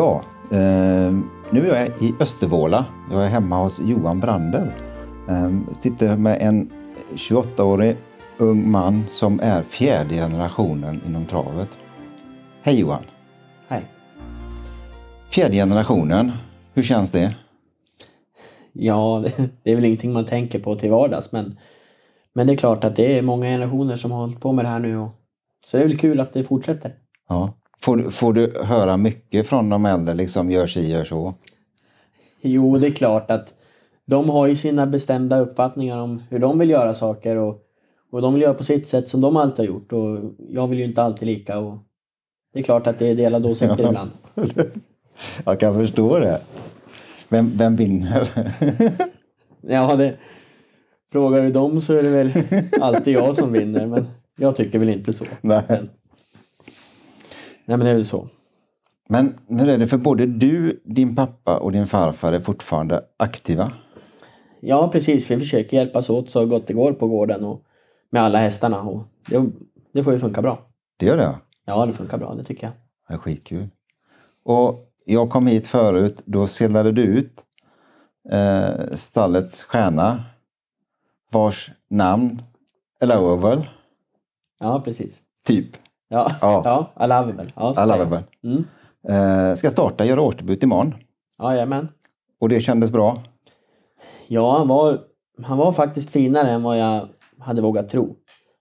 Ja, eh, nu är jag i Östervåla. Jag är hemma hos Johan Brandel. Eh, sitter med en 28-årig ung man som är fjärde generationen inom travet. Hej Johan! Hej. Fjärde generationen, hur känns det? Ja, det är väl ingenting man tänker på till vardags men, men det är klart att det är många generationer som har hållit på med det här nu. Och, så det är väl kul att det fortsätter. Ja. Får, du- får du höra mycket från de äldre, liksom gör si, gör så? Jo, det är klart att de har ju sina bestämda uppfattningar om hur de vill göra saker och, och de vill göra på sitt sätt som de alltid har gjort och jag vill ju inte alltid lika och det är klart att det är delade åsikter ibland. Jag kan förstå det. Vem, vem vinner? Ja, det, frågar du dem så är det väl alltid jag som vinner men jag tycker väl inte så. Nej. Men, nej men det är väl så. Men hur är det för både du, din pappa och din farfar är fortfarande aktiva? Ja precis, vi försöker hjälpas åt så gott det går på gården och med alla hästarna och det, det får ju funka bra. Det gör det? Ja, det funkar bra, det tycker jag. Det är skitkul. Och jag kom hit förut, då sellade du ut eh, stallets stjärna vars namn är Lovable, Ja, precis. typ. Ja, Ja. ja. Väl. Ja, så it Mm. Eh, ska starta, göra årsdebut imorgon. Jajamän. Och det kändes bra. Ja, han var, han var faktiskt finare än vad jag hade vågat tro. Så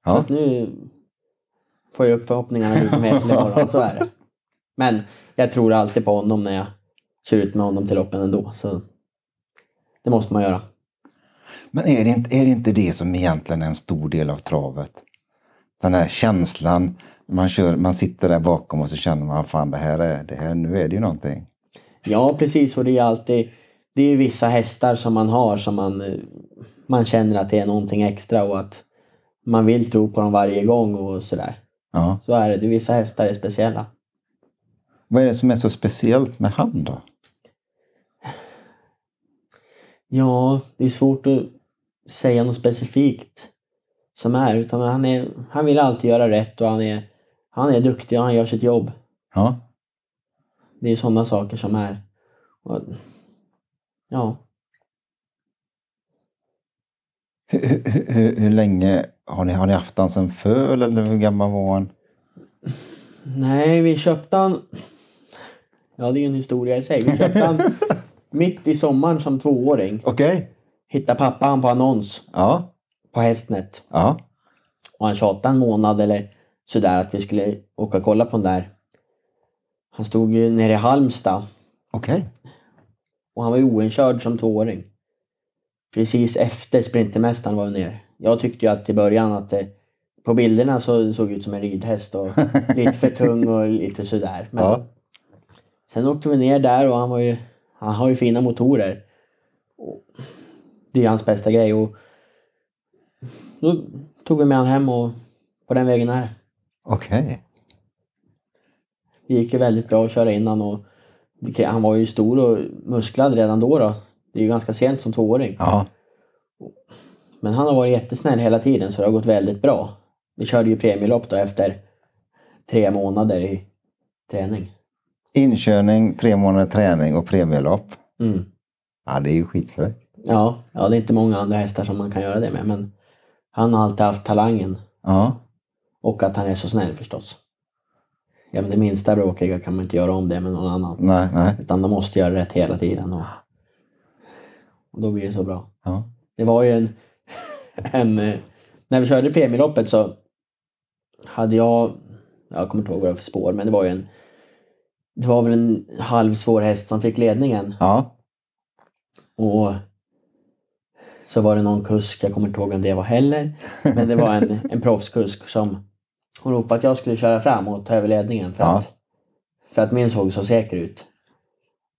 Ja. att nu får jag upp förhoppningarna lite mer till imorgon, så är det. Men jag tror alltid på honom när jag kör ut med honom till loppen ändå. Så det måste man göra. Men är det, inte, är det inte det som egentligen är en stor del av travet? Den här känslan, man, kör, man sitter där bakom och så känner man fan det här är, det här, nu är det ju någonting. Ja, precis. Och det är alltid... Det är vissa hästar som man har som man... Man känner att det är någonting extra och att man vill tro på dem varje gång och sådär. Ja. Så är det. vissa hästar är speciella. Vad är det som är så speciellt med han då? Ja, det är svårt att säga något specifikt som är. Utan han, är, han vill alltid göra rätt och han är, han är duktig och han gör sitt jobb. Ja. Det är sådana saker som är. Och, ja, Hur, hur, hur, hur länge har ni, har ni haft han sen föl eller hur gammal var han? Nej, vi köpte han... Ja, det är ju en historia i sig. Vi köpte han mitt i sommaren som tvååring. Okej. Hittade pappa han på annons Ja. På Hästnet. Ja. Och han tjatade en månad eller sådär att vi skulle åka och kolla på den där. Han stod ju nere i Halmstad Okej. och han var ju oinkörd som tvååring. Precis efter Sprintermästaren var vi nere. Jag tyckte ju att i början att det, på bilderna så såg ut som en ridhäst och lite för tung och lite sådär. Men Ja. sen åkte vi ner där och han var ju, han har ju fina motorer. Och det är hans bästa grej och då tog vi med han hem och på den vägen är. Okej. Det gick ju väldigt bra att köra innan och det- han var ju stor och musklad redan då. då. Det är ju ganska sent som tvååring. Ja. Men han har varit jättesnäll hela tiden så det har gått väldigt bra. Vi körde ju premielopp då efter tre månader i träning. Inkörning, tre månader träning och premielopp. Mm. Ja, det är ju skitfräckt. Ja, ja, det är inte många andra hästar som man kan göra det med men han har alltid haft talangen Ja. och att han är så snäll förstås. Ja, men det minsta bråkiga kan man inte göra om det med någon annan. Nej, nej. Utan de måste göra rätt hela tiden. Och, och då blir det så bra. Ja. Det var ju en... en eh, när vi körde premieloppet så hade jag... Jag kommer inte ihåg vad det var för spår men det var ju en... Det var väl en halvsvår häst som fick ledningen. Ja. Och så var det någon kusk, jag kommer inte ihåg vem det var heller. Men det var en, en proffskusk som hon ropade att jag skulle köra fram och ta över ledningen. För, Ja. att, för att min såg så säker ut.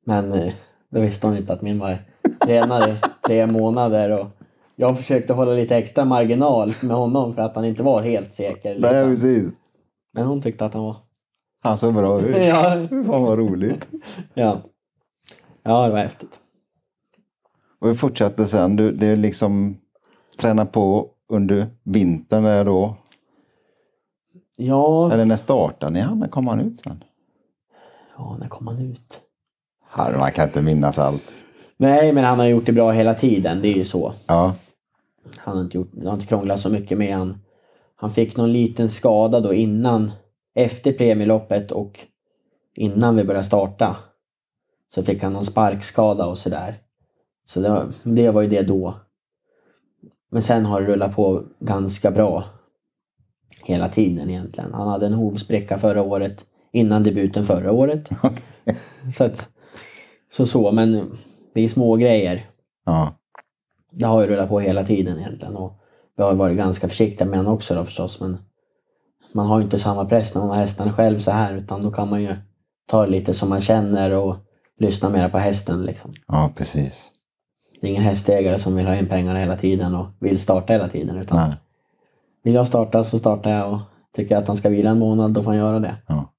Men eh, då visste hon inte att min var tränad i tre månader. Och jag försökte hålla lite extra marginal med honom för att han inte var helt säker. Nej, Liksom. precis. Men hon tyckte att han var... Han såg bra ut. Ja, Fan vad roligt. ja. ja det var häftigt. Och vi fortsatte sen. Du, det är liksom träna på under vintern där då. Ja, Eller när startade ni han? När kom han ut sen? ja, när kom han ut? Man kan inte minnas allt. Nej, men han har gjort det bra hela tiden. Det är ju så. Ja, Han har inte, gjort, har inte krånglat så mycket med han. Han fick någon liten skada då innan, efter premieloppet och innan vi började starta. Så fick han någon sparkskada och sådär. Så det var, det var ju det då. Men sen har det rullat på ganska bra. Hela tiden egentligen. Han hade en hovspricka förra året. Innan debuten förra året. så att, så så, men det är små grejer. ja, Det har ju rullat på hela tiden egentligen. Och vi har varit ganska försiktiga med honom också då förstås. Men man har ju inte samma press när man har hästarna själv så här. Utan då kan man ju ta det lite som man känner och lyssna mer på hästen. Liksom. ja precis. Det är ingen hästägare som vill ha in pengarna hela tiden och vill starta hela tiden. Utan Nej. vill jag starta så startar jag och tycker jag att han ska vila en månad då får han göra det. Ja.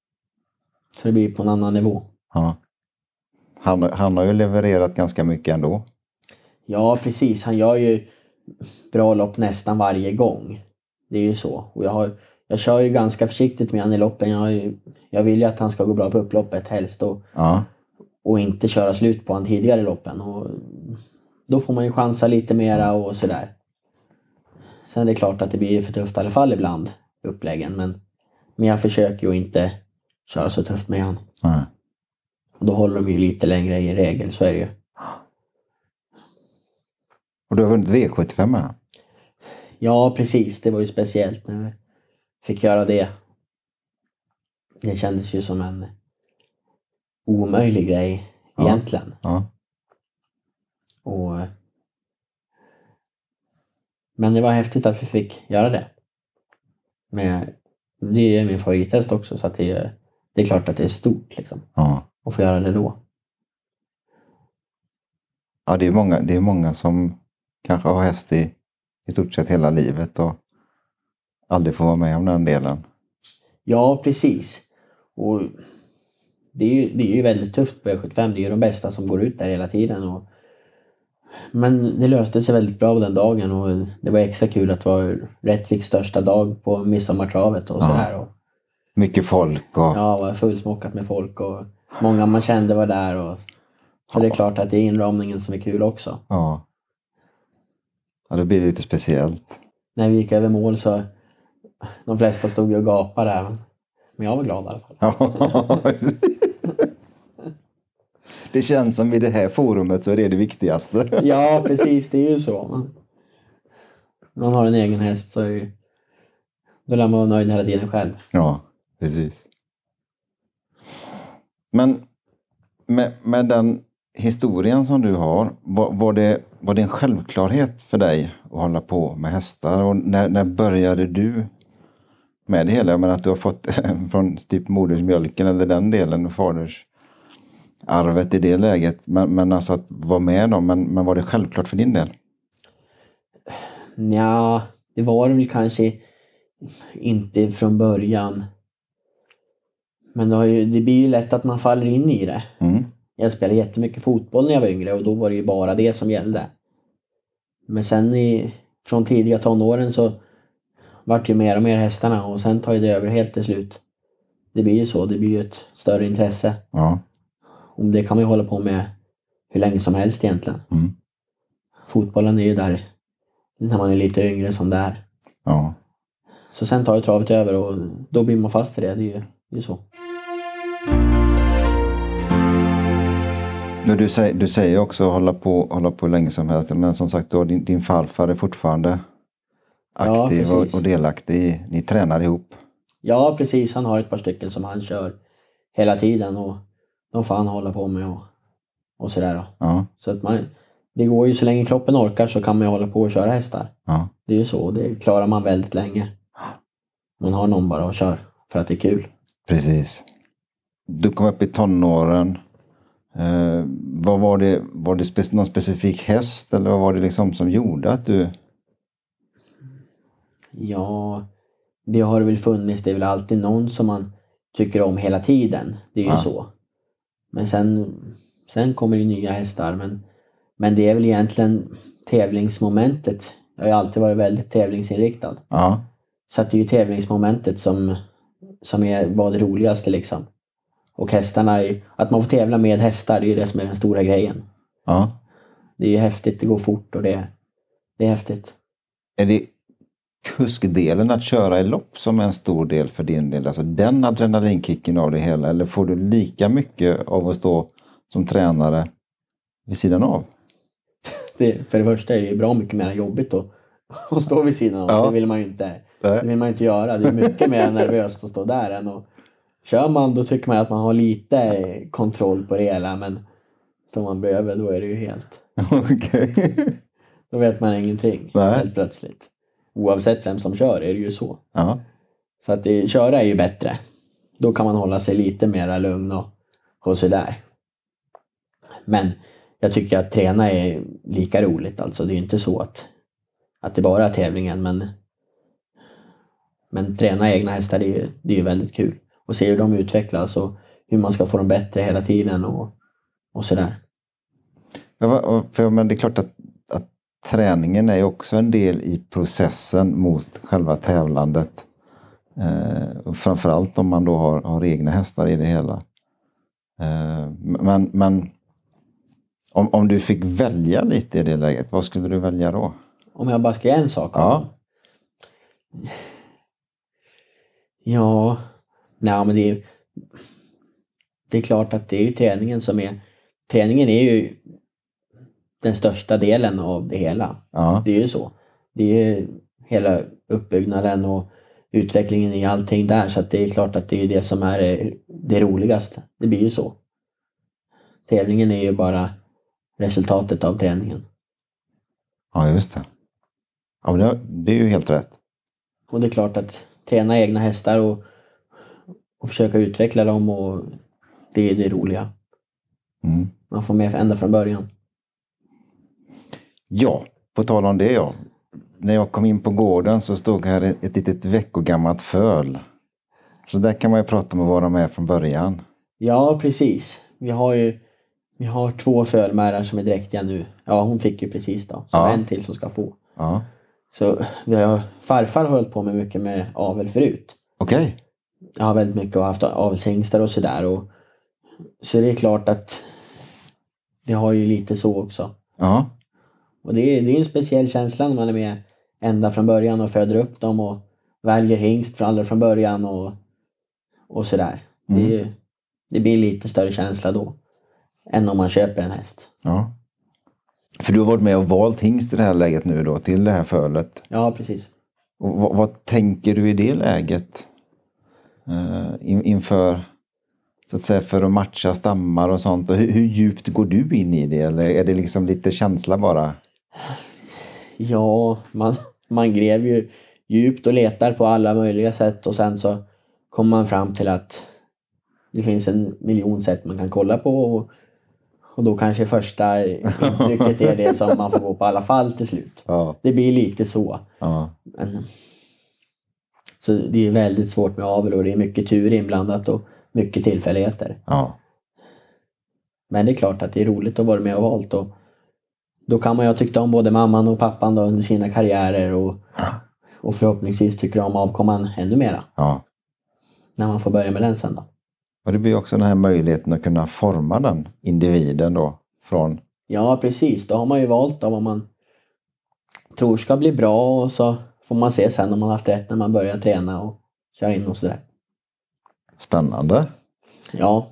Så det blir på en annan nivå. Ja. Han, han har ju levererat ganska mycket ändå. Ja precis, han gör ju bra lopp nästan varje gång. Det är ju så. Och jag, har, jag kör ju ganska försiktigt med honom i loppen. Jag, jag vill ju att han ska gå bra på upploppet helst och, Ja, och inte köra slut på han tidigare i loppen. Och då får man ju chansa lite mera och sådär. Sen är det klart att det blir för tufft i alla fall ibland, uppläggen. Men, men jag försöker ju inte köra så tufft med han. nej. Och då håller de ju lite längre i regel, så är det ju. Och du har vunnit V75 med Ja, precis. Det var ju speciellt när vi fick göra det. Det kändes ju som en omöjlig grej Ja. egentligen. Ja, Och, men det var häftigt att vi fick göra det. Men det är min favorithäst också så det, är- det är klart att det är stort liksom. ja. Att få göra det då. ja det, är många, det är många som kanske har häst i, i stort sett hela livet och aldrig får vara med om den delen. Ja, precis. Och det är ju, det är ju väldigt tufft på V75. Det är ju de bästa som går ut där hela tiden. Och, men det löste sig väldigt bra den dagen och det var extra kul att det var Rättviks största dag på midsommartravet och Ja. sådär. Och, Mycket folk och ja, var fullsmockat med folk och många man kände var där. Och, så det är klart att det är inramningen som är kul också. ja. ja, det blir lite speciellt. När vi gick över mål så de flesta stod ju och gapade men jag var glad i alla fall. Det känns som i det här forumet så är det det viktigaste. Ja, precis. Det är ju så. Man, man har en egen häst så är ju, då lär man vara nöjd hela tiden själv. Ja, precis. Men med, med den historien som du har, var, var, det, var det en självklarhet för dig att hålla på med hästar? Och när, när började du med det hela? Jag menar att du har fått från typ modersmjölken eller den delen, faders arvet i det läget. Men, men alltså att vara med då, men, men var det självklart för din del? Ja, det var det väl kanske inte från början. Men det, ju, det blir ju lätt att man faller in i det. Mm. Jag spelade jättemycket fotboll när jag var yngre och då var det ju bara det som gällde. Men sen i, från tidiga tonåren så vart det ju mer och mer hästarna och sen tar det över helt till slut. Det blir ju så, det blir ju ett större intresse. Ja. Och det kan man ju hålla på med hur länge som helst egentligen. Mm. Fotbollen är ju där när man är lite yngre som det är. ja. Så sen tar ju travet över och då blir man fast i det. Det är ju, det är så. Du, säger, du säger också hålla på, hålla på hur länge som helst. Men som sagt, då, din, din farfar är fortfarande Ja, aktiv och, precis. och delaktig. Ni tränar ihop. Ja, precis. Han har ett par stycken som han kör hela tiden och de får han hålla på med och, och sådär. Då. Ja, Så att man, det går ju så länge kroppen orkar så kan man ju hålla på och köra hästar. ja, Det är ju så. Det klarar man väldigt länge. Man har någon bara och kör för att det är kul. precis. Du kom upp i tonåren. Eh, vad var det, var det spe, någon specifik häst eller vad var det liksom som gjorde att du... Ja, det har det väl funnits. Det är väl alltid någon som man tycker om hela tiden. Det är ju Ja. så. Men sen, sen kommer det nya hästar. Men, men det är väl egentligen tävlingsmomentet. Jag har ju alltid varit väldigt tävlingsinriktad. Ja, Så det är ju tävlingsmomentet som, som är, var det roligaste liksom. Och hästarna, är- att man får tävla med hästar, det är ju det som är den stora grejen. Ja. Det är ju häftigt, det går fort och det, det är häftigt. Är det kuskdelen att köra i lopp som är en stor del för din del? Alltså den adrenalinkicken av det hela? Eller får du lika mycket av att stå som tränare vid sidan av? Det, för det första är det ju bra mycket mer jobbigt att, att stå vid sidan av. Ja. Det vill man ju inte, det vill man inte göra. Det är mycket mer nervöst att stå där än att... Kör man då tycker man att man har lite kontroll på det hela men står man bredvid då är det ju helt... Okej. Då vet man ingenting Nej. helt plötsligt. Oavsett vem som kör är det ju så. Ja. Så att det, köra är ju bättre. Då kan man hålla sig lite mera lugn och, och sådär. Men jag tycker att träna är lika roligt alltså. Det är ju inte så att, att det bara är tävlingen men men träna egna hästar det är ju, det är ju väldigt kul. Och se hur de utvecklas och hur man ska få dem bättre hela tiden och, och sådär. Ja, för, men det är klart att träningen är också en del i processen mot själva tävlandet. Eh, framförallt om man då har, har egna hästar i det hela. Eh, men men om, om du fick välja lite i det läget, vad skulle du välja då? Om jag bara ska göra en sak. Ja. Ja, nej men det är Det är klart att det är ju träningen som är Träningen är ju den största delen av det hela. Ja, Det är ju så. Det är ju hela uppbyggnaden och utvecklingen i allting där så att det är klart att det är det som är det- roligaste. Det blir ju så. Tävlingen är ju bara resultatet av träningen. ja just det. Ja, men det är ju helt rätt. Och det är klart att träna egna hästar och, och försöka utveckla dem och det är det roliga. Mm. Man får med ända från början. Ja, på tal om det ja. När jag kom in på gården så stod här ett, ett litet veckogammalt föl. Så där kan man ju prata om att vara med från början. Ja, precis. Vi har ju vi har två fölmärar som är dräktiga nu. Ja, hon fick ju precis då. Så Ja. en till som ska få. Ja, Så vi har, farfar har hållit på med mycket med avel förut. okej. Jag har väldigt mycket och haft avelshingstar och sådär. Och, så det är klart att vi har ju lite så också. Ja, Och det är, det är en speciell känsla när man är med ända från början och föder upp dem och väljer hingst från allra från början och, och sådär. Det, är, det blir lite större känsla då än om man köper en häst. ja. För du har varit med och valt hingst i det här läget nu då till det här fölet. Ja, precis. Och vad, vad tänker du i det läget? Eh, in, inför så att säga för att matcha stammar och sånt. Och hur, hur djupt går du in i det? Eller är det liksom lite känsla bara? Ja, man, man gräver ju djupt och letar på alla möjliga sätt och sen så kommer man fram till att det finns en miljon sätt man kan kolla på och, och då kanske första intrycket är det som man får gå på i alla fall till slut. Ja. Det blir lite så. Ja. Men, så det är väldigt svårt med avel och det är mycket tur inblandat och mycket tillfälligheter. Ja. Men det är klart att det är roligt att vara med och valt och då kan man ju ha tyckt om både mamman och pappan då under sina karriärer och, och förhoppningsvis tycker om avkomman ännu mera ja. när man får börja med den sen då. Och det blir också den här möjligheten att kunna forma den individen då från Ja precis, då har man ju valt då vad man tror ska bli bra och så får man se sen om man haft rätt när man börjar träna och köra in och sådär. spännande. Ja,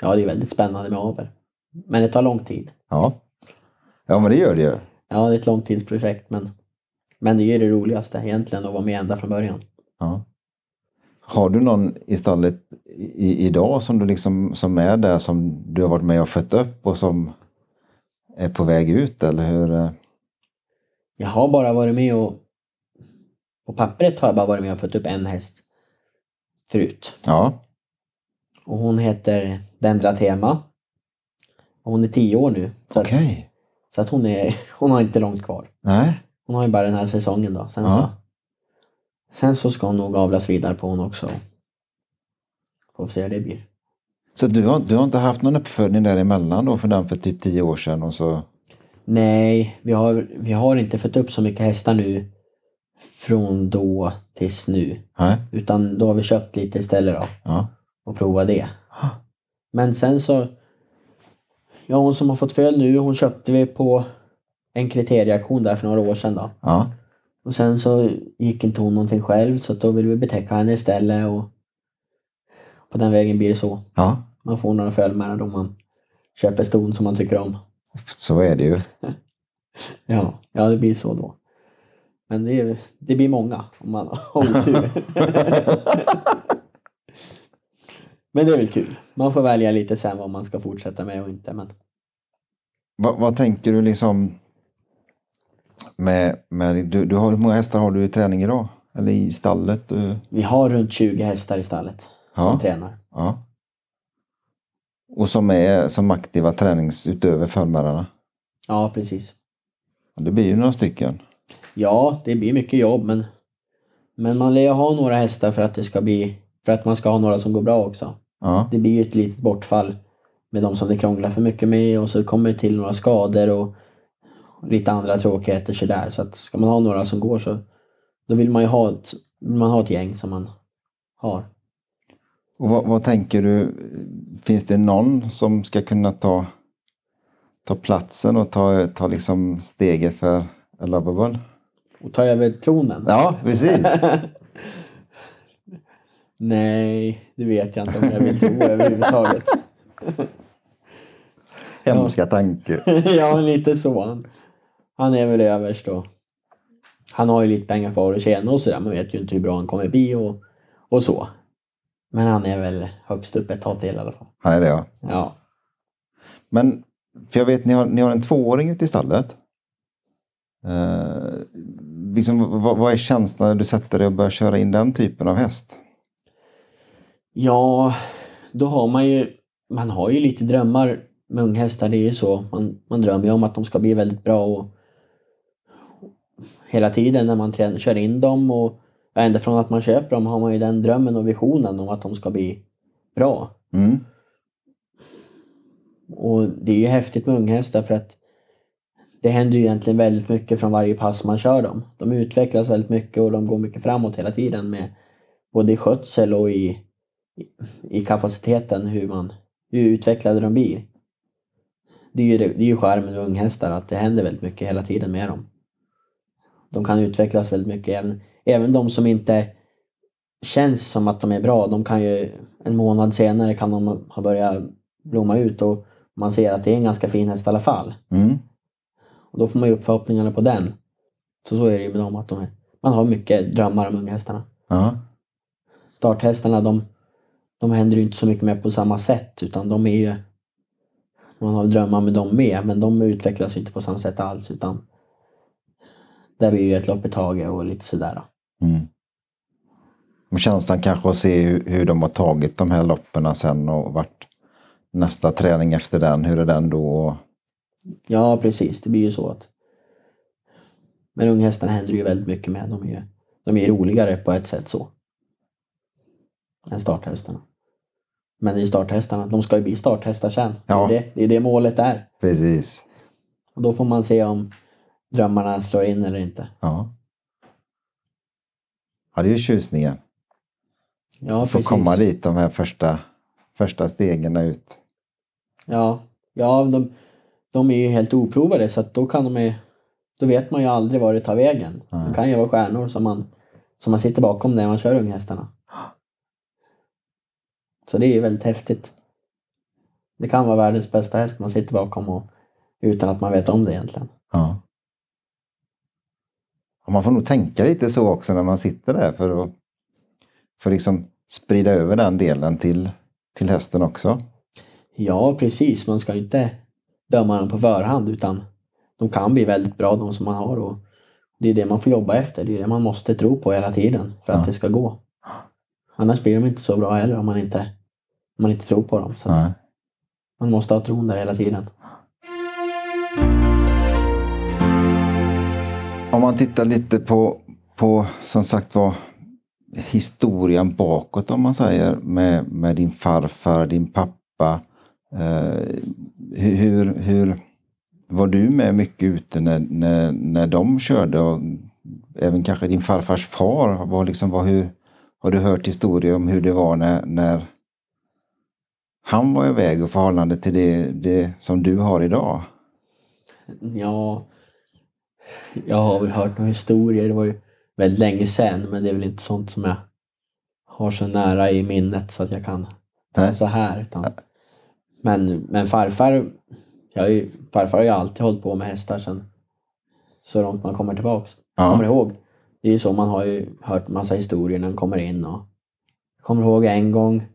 ja det är väldigt spännande med avel. Men det tar lång tid. Ja. Ja men det gör det ju. Ja, det är ett långtidsprojekt men, men det är ju det roligaste egentligen att vara med ända från början. Ja. Har du någon i stallet i, idag som du liksom som är där som du har varit med och fött upp och som är på väg ut eller hur? Jag har bara varit med och på pappret har jag bara varit med och fått upp en häst förut. Ja. Och hon heter Dendratema. Och hon är tio år nu. Okej. att, så att hon, är, hon har inte långt kvar. Nej. Hon har ju bara den här säsongen då. Sen, Ja. så, sen så ska hon nog avlas vidare på hon också. Får se hur det blir. Så du har, du har inte haft någon uppfödning däremellan då för den för typ tio år sedan och så? Nej, vi har, vi har inte fått upp så mycket hästar nu från då tills nu. Nej. Utan då har vi köpt lite istället då Ja. och provat det. Ah. Men sen så... Ja, hon som har fått föl nu, hon köpte vi på en kriterieauktion där för några år sedan då. Ja. Och sen så gick inte hon någonting själv så då ville vi betäcka henne istället och på den vägen blir det så. Ja, Man får några föl med om man köper ston som man tycker om. så är det ju. Ja, ja det blir så då. Men det, det blir många om man har otur. men det är väl kul. Man får välja lite sen vad man ska fortsätta med och inte. Men Vad, vad tänker du liksom med, med du, du har, hur många hästar har du i träning idag? Eller i stallet? Du, vi har runt 20 hästar i stallet Ja. som tränar. ja. Och som är som aktiva tränings utöver förmärarna? Ja, precis. Det blir ju några stycken. Ja, det blir mycket jobb men, men man lär ju ha några hästar för att det ska bli för att man ska ha några som går bra också. Ja, Det blir ju ett litet bortfall med de som det krånglar för mycket med och så kommer det till några skador och lite andra tråkigheter sådär. Så att ska man ha några som går så då vill man ju ha ett, man ha ett gäng som man har. och vad, vad tänker du? Finns det någon som ska kunna ta, ta platsen och ta, ta liksom steget för Lovable? Och ta över tronen. Ja, precis. Nej, det vet jag inte om jag vill tro överhuvudtaget. Hemska tanke. ja, lite så. Han, han är väl överst och han har ju lite pengar kvar att tjäna och sådär. Man vet ju inte hur bra han kommer bli och, och så. Men han är väl högst upp ett tag till i alla fall. Han är det ja. Ja. Men, för jag vet ni har, ni har en tvååring ute i stallet. Eh, liksom, vad, vad är känslan när du sätter dig och börjar köra in den typen av häst? Ja, då har man ju, man har ju lite drömmar med unghästar, det är ju så. Man, man drömmer ju om att de ska bli väldigt bra och hela tiden när man tränar, kör in dem och ända från att man köper dem har man ju den drömmen och visionen om att de ska bli bra. Mm. Och det är ju häftigt med unghästar för att det händer ju egentligen väldigt mycket från varje pass man kör dem. De utvecklas väldigt mycket och de går mycket framåt hela tiden med både i skötsel och i, i, kapaciteten hur man hur utvecklade de blir. Det är ju, det, är ju charmen med unghästar att det händer väldigt mycket hela tiden med dem. De kan utvecklas väldigt mycket. Även, även de som inte känns som att de är bra, de kan ju en månad senare kan de ha börjat blomma ut och man ser att det är en ganska fin häst i alla fall. Mm. Och då får man ju upp förhoppningarna på den. Så så är det ju med dem att de är, man har mycket drömmar om unghästarna. Ja. Starthästarna de, de händer ju inte så mycket med på samma sätt utan de är ju man har drömmar med dem med men de utvecklas ju inte på samma sätt alls utan där blir det ett lopp i taget och lite sådär. Mm. Och känslan kanske att se hur, hur de har tagit de här loppen sen och vart nästa träning efter den, hur är den då? Ja precis, det blir ju så att men unghästarna händer ju väldigt mycket med. De är de är roligare på ett sätt så. Än starthästarna. Men det är starthästarna, de ska ju bli starthästar sen. Ja. Det, är det, är det målet är. Precis. Och då får man se om drömmarna slår in eller inte. Ja. Ja, det är ju tjusningen. Ja, Att få precis. komma dit de här första, första stegen ut. Ja, ja de, de är ju helt oprovade så då kan de ju, Då vet man ju aldrig var det tar vägen. Nej. Det kan ju vara stjärnor som man, som man sitter bakom när man kör unghästarna. Så det är väldigt häftigt. Det kan vara världens bästa häst man sitter bakom och, utan att man vet om det egentligen. Ja. Och man får nog tänka lite så också när man sitter där för att för liksom sprida över den delen till, till hästen också. Ja, precis. Man ska inte döma dem på förhand utan de kan bli väldigt bra de som man har och det är det man får jobba efter. Det är det man måste tro på hela tiden för att Ja. det ska gå. Annars blir de inte så bra heller om man inte, om man inte tror på dem. Så man måste ha tron där hela tiden. Om man tittar lite på, på som sagt var historien bakåt om man säger med, med din farfar, din pappa. Eh, hur, hur var du med mycket ute när, när, när de körde? Och även kanske din farfars far. Var liksom, var, hur, har du hört historier om hur det var när, när, han var iväg och förhållande till det, det som du har idag? Ja, jag har väl hört några historier. Det var ju väldigt länge sedan, men det är väl inte sånt som jag har så nära i minnet så att jag kan ta så här. Utan, men, men farfar, jag har ju, farfar har ju alltid hållit på med hästar sen så långt man kommer tillbaks. Ja. Kommer ihåg. Det är ju så, man har ju hört massa historier när man kommer in och jag kommer ihåg en gång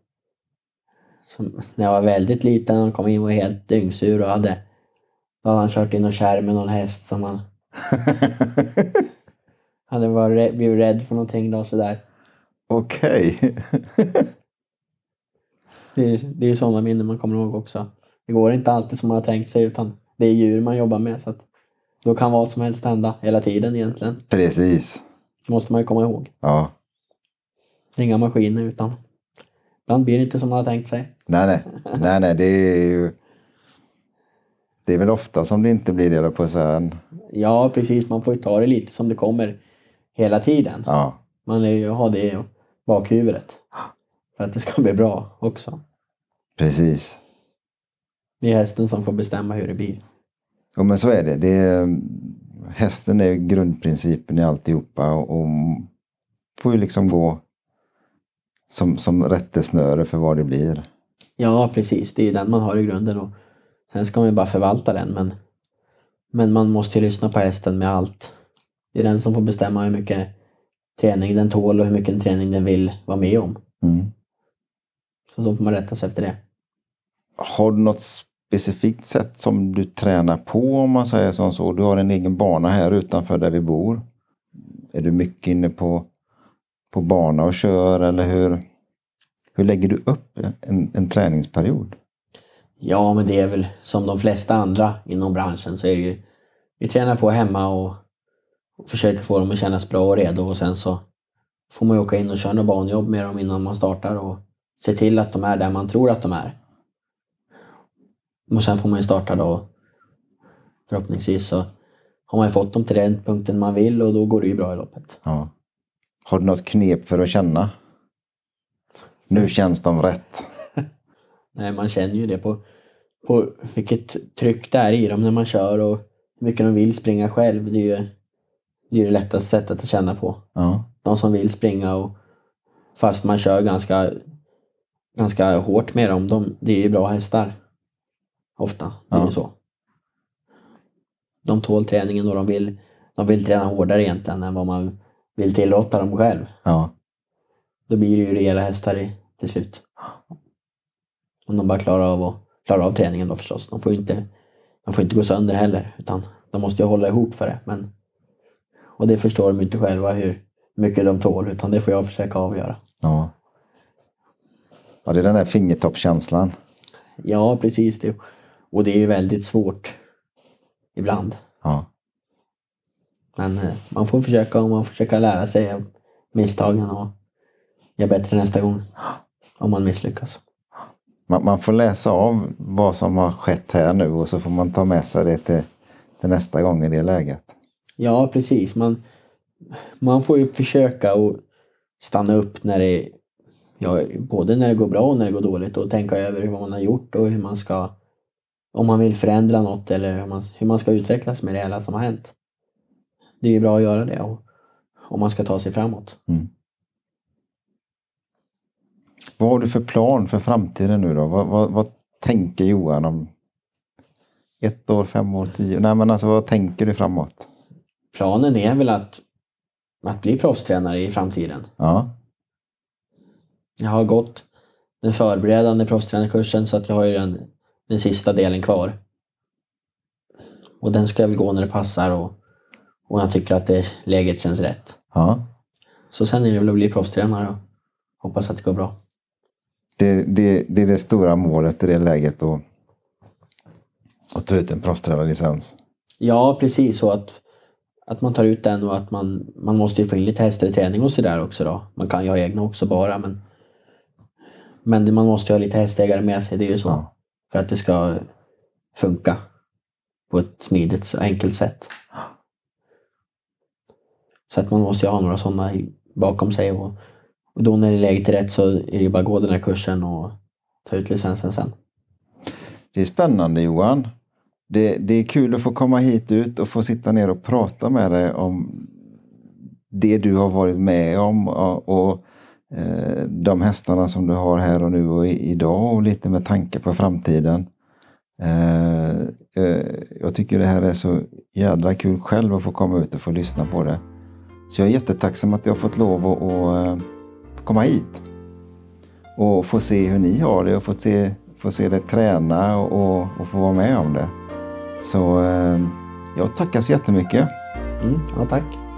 som, när jag var väldigt liten, han kom in och var helt dyngsur och hade då hade han kört in och kär med någon häst som han hade varit, blivit rädd för någonting då sådär. Okej. Det är, det är ju sådana minnen man kommer ihåg också. Det går inte alltid som man har tänkt sig utan det är djur man jobbar med så att då kan vad som helst hända hela tiden egentligen. Precis. Det måste man ju komma ihåg. Ja. Inga maskiner utan ibland blir det inte som man har tänkt sig. Nej, nej. Nej, nej, det är ju... Det är väl ofta som det inte blir det då på här. Ja precis, man får ju ta det lite som det kommer hela tiden. Ja. Man är ju ha det i bakhuvudet. För att det ska bli bra också. Precis. Det är hästen som får bestämma hur det blir. Jo men så är det. det är, hästen är ju grundprincipen i alltihopa och, och får ju liksom gå som, som rättesnöre för vad det blir. Ja precis, det är den man har i grunden. Och sen ska man ju bara förvalta den. Men, men man måste ju lyssna på hästen med allt. Det är den som får bestämma hur mycket träning den tål och hur mycket träning den vill vara med om. Mm. Så då får man rätta sig efter det. Har du något specifikt sätt som du tränar på om man säger som så? Du har en egen bana här utanför där vi bor. Är du mycket inne på, på bana och kör eller hur, hur lägger du upp en, en träningsperiod? Ja, men det är väl som de flesta andra inom branschen så är det ju vi tränar på hemma och, och försöker få dem att kännas bra och redo och sen så får man ju åka in och köra något banjobb med dem innan man startar och se till att de är där man tror att de är. Och sen får man ju starta då. Förhoppningsvis så har man ju fått dem till den punkten man vill och då går det ju bra i loppet. Ja. Har du något knep för att känna? Nu känns de rätt. Nej, man känner ju det på, på vilket tryck det är i dem när man kör och hur mycket de vill springa själv. Det är ju det, är det lättaste sättet att känna på. Ja. De som vill springa och fast man kör ganska, ganska hårt med dem, de, det är ju bra hästar. Ofta, är Ja. så. De tål träningen och de vill, de vill träna hårdare egentligen än vad man vill tillåta dem själv. Ja. Då blir det ju rejäla hästar i, till slut. Om de bara klarar av, att, klarar av träningen då förstås. De får ju inte, de får inte gå sönder heller. Utan de måste ju hålla ihop för det. Men, och det förstår de inte själva hur mycket de tål. Utan det får jag försöka avgöra. Ja. Ja, det är den där fingertoppskänslan. Ja, precis. Det. Och det är ju väldigt svårt ibland. Ja. Men eh, man får försöka och man får försöka lära sig av misstagen och göra bättre nästa gång. Om man misslyckas. Man, man får läsa av vad som har skett här nu och så får man ta med sig det till, till nästa gång i det läget. Ja, precis. Man, man får ju försöka att stanna upp när det, ja, både när det går bra och när det går dåligt och tänka över vad man har gjort och hur man ska, om man vill förändra något eller hur man, hur man ska utvecklas med det hela som har hänt. Det är ju bra att göra det och, om man ska ta sig framåt. Vad har du för plan för framtiden nu då? Vad, vad, vad tänker Johan om ett år, fem år, tio? Nej men alltså vad tänker du framåt? Planen är väl att, att bli proffstränare i framtiden. Ja, Jag har gått den förberedande proffstränarkursen så att jag har ju den, den sista delen kvar. Och den ska jag väl gå när det passar och, och jag tycker att det läget känns rätt. ja. Så sen är det väl att bli proffstränare och hoppas att det går bra. Det, det, det är det stora målet i det läget då. Att ta ut en proffstränarlicens. Ja, precis så att, att man tar ut den och att man, man måste ju få in lite hästar i träning och sådär också då. Man kan ju ha egna också bara men men man måste ju ha lite hästägare med sig, det är ju så. Ja. För att det ska funka på ett smidigt och enkelt sätt. Så att man måste ju ha några sådana bakom sig och, och då när det är läget är rätt så är det ju bara att gå den här kursen och ta ut licensen sen. Det är spännande Johan. Det, det är kul att få komma hit ut och få sitta ner och prata med dig om det du har varit med om och, och Eh, de hästarna som du har här och nu och idag och lite med tanke på framtiden. Eh, eh, jag tycker det här är så jädra kul själv att få komma ut och få lyssna på det. Så jag är jättetacksam att jag har fått lov att, komma hit och få se hur ni har det och få se, få se det träna och, och få vara med om det. Så jag tackar så jättemycket. Mm, ja, tack.